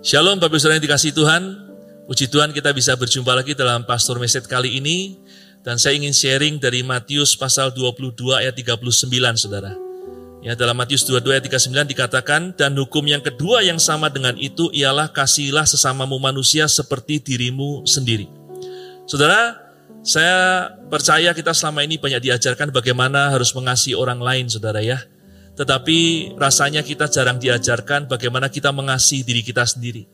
Shalom Bapak Saudara yang dikasih Tuhan. Puji Tuhan kita bisa berjumpa lagi dalam Pastor Message kali ini. Dan saya ingin sharing dari Matius pasal 22 ayat 39 Saudara. Ya dalam Matius 22 ayat 39 dikatakan, dan hukum yang kedua yang sama dengan itu ialah kasihilah sesamamu manusia seperti dirimu sendiri. Saudara, saya percaya kita selama ini banyak diajarkan bagaimana harus mengasihi orang lain, saudara ya. Tetapi rasanya kita jarang diajarkan bagaimana kita mengasihi diri kita sendiri.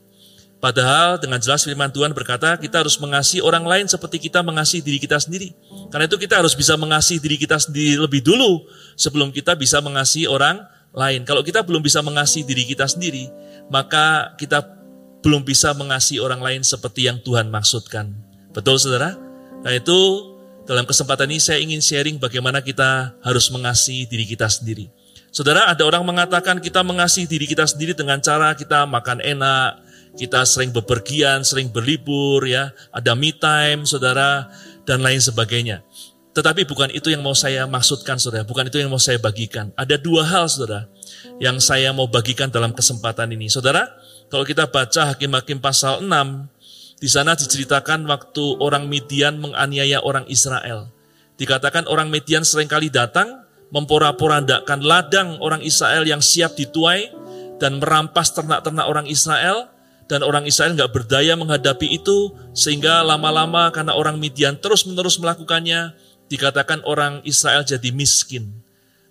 Padahal dengan jelas firman Tuhan berkata kita harus mengasihi orang lain seperti kita mengasihi diri kita sendiri. Karena itu kita harus bisa mengasihi diri kita sendiri lebih dulu sebelum kita bisa mengasihi orang lain. Kalau kita belum bisa mengasihi diri kita sendiri, maka kita belum bisa mengasihi orang lain seperti yang Tuhan maksudkan. Betul saudara? Nah itu dalam kesempatan ini saya ingin sharing bagaimana kita harus mengasihi diri kita sendiri. Saudara, ada orang mengatakan kita mengasihi diri kita sendiri dengan cara kita makan enak, kita sering bepergian, sering berlibur, ya, ada me time, saudara, dan lain sebagainya. Tetapi bukan itu yang mau saya maksudkan, saudara. Bukan itu yang mau saya bagikan. Ada dua hal, saudara, yang saya mau bagikan dalam kesempatan ini. Saudara, kalau kita baca Hakim-Hakim pasal 6, di sana diceritakan waktu orang Midian menganiaya orang Israel. Dikatakan orang Midian sering kali datang, memporak-porandakan ladang orang Israel yang siap dituai dan merampas ternak-ternak orang Israel dan orang Israel nggak berdaya menghadapi itu sehingga lama-lama karena orang Midian terus-menerus melakukannya dikatakan orang Israel jadi miskin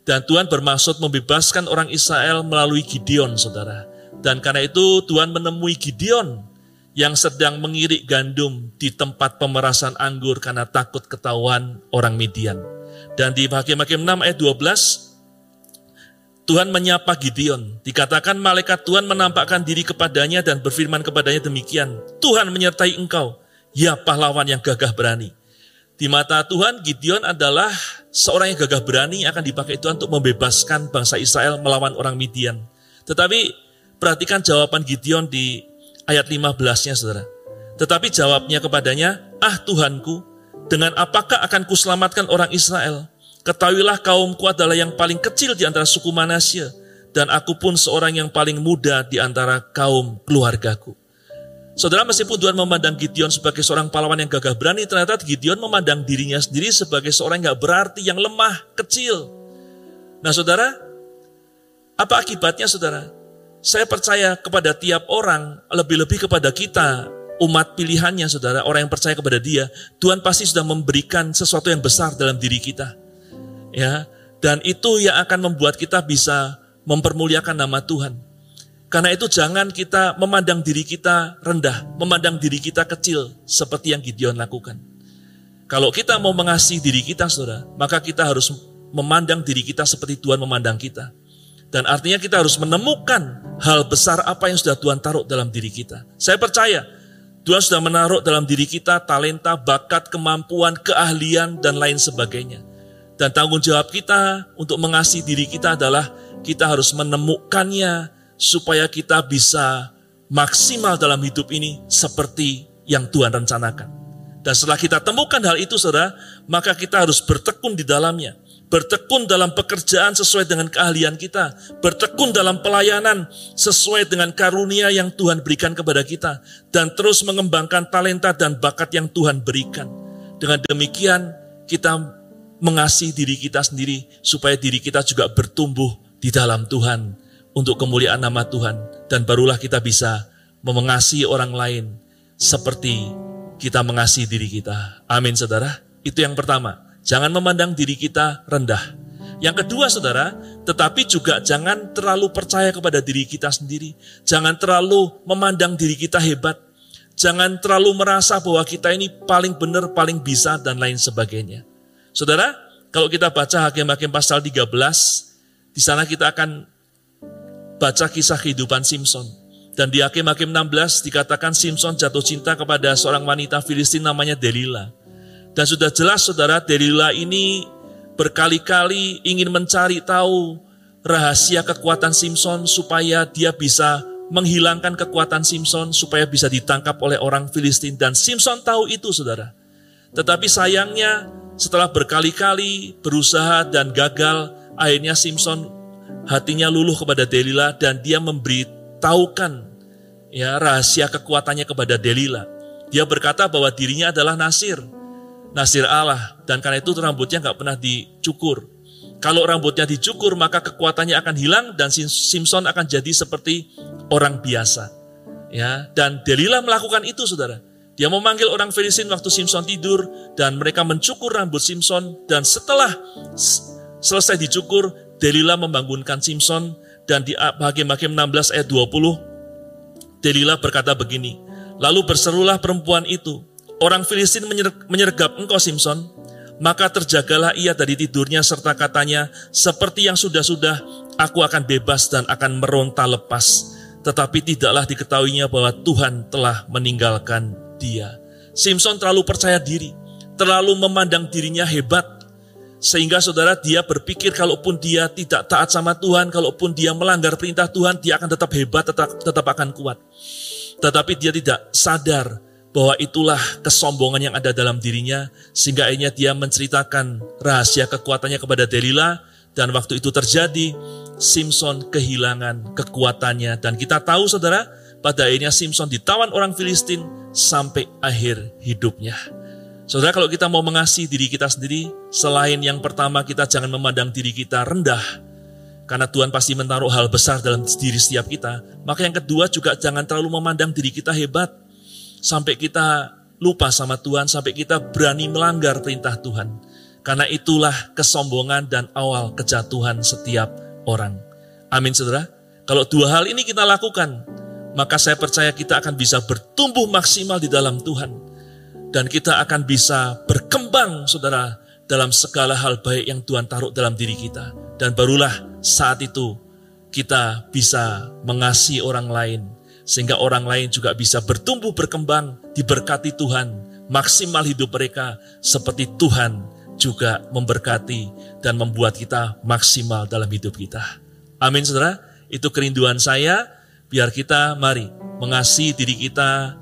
dan Tuhan bermaksud membebaskan orang Israel melalui Gideon saudara dan karena itu Tuhan menemui Gideon yang sedang mengirik gandum di tempat pemerasan anggur karena takut ketahuan orang Midian. Dan di Hakim-Hakim 6 ayat 12, Tuhan menyapa Gideon. Dikatakan malaikat Tuhan menampakkan diri kepadanya dan berfirman kepadanya demikian. Tuhan menyertai engkau, ya pahlawan yang gagah berani. Di mata Tuhan, Gideon adalah seorang yang gagah berani akan dipakai Tuhan untuk membebaskan bangsa Israel melawan orang Midian. Tetapi perhatikan jawaban Gideon di ayat 15-nya saudara. Tetapi jawabnya kepadanya, ah Tuhanku, dengan apakah akan kuselamatkan orang Israel? Ketahuilah kaumku adalah yang paling kecil di antara suku Manasya, dan aku pun seorang yang paling muda di antara kaum keluargaku. Saudara, meskipun Tuhan memandang Gideon sebagai seorang pahlawan yang gagah berani, ternyata Gideon memandang dirinya sendiri sebagai seorang yang gak berarti, yang lemah, kecil. Nah saudara, apa akibatnya saudara? Saya percaya kepada tiap orang, lebih-lebih kepada kita, umat pilihannya saudara, orang yang percaya kepada dia, Tuhan pasti sudah memberikan sesuatu yang besar dalam diri kita. Ya, dan itu yang akan membuat kita bisa mempermuliakan nama Tuhan. Karena itu jangan kita memandang diri kita rendah, memandang diri kita kecil seperti yang Gideon lakukan. Kalau kita mau mengasihi diri kita, saudara, maka kita harus memandang diri kita seperti Tuhan memandang kita. Dan artinya kita harus menemukan hal besar apa yang sudah Tuhan taruh dalam diri kita. Saya percaya Tuhan sudah menaruh dalam diri kita talenta, bakat, kemampuan, keahlian, dan lain sebagainya. Dan tanggung jawab kita untuk mengasihi diri kita adalah kita harus menemukannya supaya kita bisa maksimal dalam hidup ini seperti yang Tuhan rencanakan. Dan setelah kita temukan hal itu, saudara, maka kita harus bertekun di dalamnya bertekun dalam pekerjaan sesuai dengan keahlian kita, bertekun dalam pelayanan sesuai dengan karunia yang Tuhan berikan kepada kita, dan terus mengembangkan talenta dan bakat yang Tuhan berikan. Dengan demikian, kita mengasihi diri kita sendiri, supaya diri kita juga bertumbuh di dalam Tuhan untuk kemuliaan nama Tuhan, dan barulah kita bisa mengasihi orang lain seperti kita mengasihi diri kita. Amin, saudara. Itu yang pertama. Jangan memandang diri kita rendah. Yang kedua saudara, tetapi juga jangan terlalu percaya kepada diri kita sendiri. Jangan terlalu memandang diri kita hebat. Jangan terlalu merasa bahwa kita ini paling benar, paling bisa, dan lain sebagainya. Saudara, kalau kita baca Hakim-Hakim pasal 13, di sana kita akan baca kisah kehidupan Simpson. Dan di Hakim-Hakim 16 dikatakan Simpson jatuh cinta kepada seorang wanita Filistin namanya Delilah. Dan sudah jelas saudara Delila ini berkali-kali ingin mencari tahu rahasia kekuatan Simpson supaya dia bisa menghilangkan kekuatan Simpson supaya bisa ditangkap oleh orang Filistin dan Simpson tahu itu saudara. Tetapi sayangnya setelah berkali-kali berusaha dan gagal akhirnya Simpson hatinya luluh kepada Delila dan dia memberitahukan ya rahasia kekuatannya kepada Delila. Dia berkata bahwa dirinya adalah Nasir, Nasir Allah, dan karena itu rambutnya nggak pernah dicukur. Kalau rambutnya dicukur, maka kekuatannya akan hilang dan Simpson akan jadi seperti orang biasa. Ya, dan Delila melakukan itu, saudara. Dia memanggil orang Filistin waktu Simpson tidur dan mereka mencukur rambut Simpson dan setelah selesai dicukur, Delila membangunkan Simpson dan di Hakim-Hakim 16 ayat 20, Delila berkata begini, Lalu berserulah perempuan itu, orang Filistin menyergap engkau Simpson, maka terjagalah ia dari tidurnya serta katanya, seperti yang sudah-sudah, aku akan bebas dan akan meronta lepas. Tetapi tidaklah diketahuinya bahwa Tuhan telah meninggalkan dia. Simpson terlalu percaya diri, terlalu memandang dirinya hebat, sehingga saudara dia berpikir kalaupun dia tidak taat sama Tuhan, kalaupun dia melanggar perintah Tuhan, dia akan tetap hebat, tetap, tetap akan kuat. Tetapi dia tidak sadar bahwa itulah kesombongan yang ada dalam dirinya, sehingga akhirnya dia menceritakan rahasia kekuatannya kepada Delila, dan waktu itu terjadi, Simpson kehilangan kekuatannya. Dan kita tahu saudara, pada akhirnya Simpson ditawan orang Filistin sampai akhir hidupnya. Saudara kalau kita mau mengasihi diri kita sendiri, selain yang pertama kita jangan memandang diri kita rendah, karena Tuhan pasti menaruh hal besar dalam diri setiap kita. Maka yang kedua juga jangan terlalu memandang diri kita hebat, sampai kita lupa sama Tuhan, sampai kita berani melanggar perintah Tuhan. Karena itulah kesombongan dan awal kejatuhan setiap orang. Amin saudara. Kalau dua hal ini kita lakukan, maka saya percaya kita akan bisa bertumbuh maksimal di dalam Tuhan. Dan kita akan bisa berkembang saudara dalam segala hal baik yang Tuhan taruh dalam diri kita. Dan barulah saat itu kita bisa mengasihi orang lain sehingga orang lain juga bisa bertumbuh berkembang, diberkati Tuhan, maksimal hidup mereka seperti Tuhan juga memberkati dan membuat kita maksimal dalam hidup kita. Amin saudara, itu kerinduan saya, biar kita mari mengasihi diri kita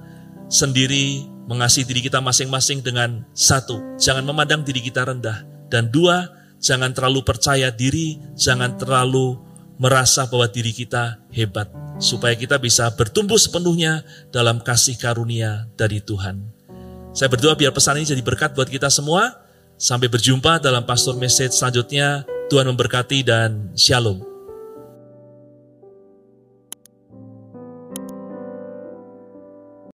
sendiri, mengasihi diri kita masing-masing dengan satu, jangan memandang diri kita rendah, dan dua, jangan terlalu percaya diri, jangan terlalu merasa bahwa diri kita hebat, supaya kita bisa bertumbuh sepenuhnya dalam kasih karunia dari Tuhan. Saya berdoa biar pesan ini jadi berkat buat kita semua. Sampai berjumpa dalam pastor message selanjutnya. Tuhan memberkati dan shalom.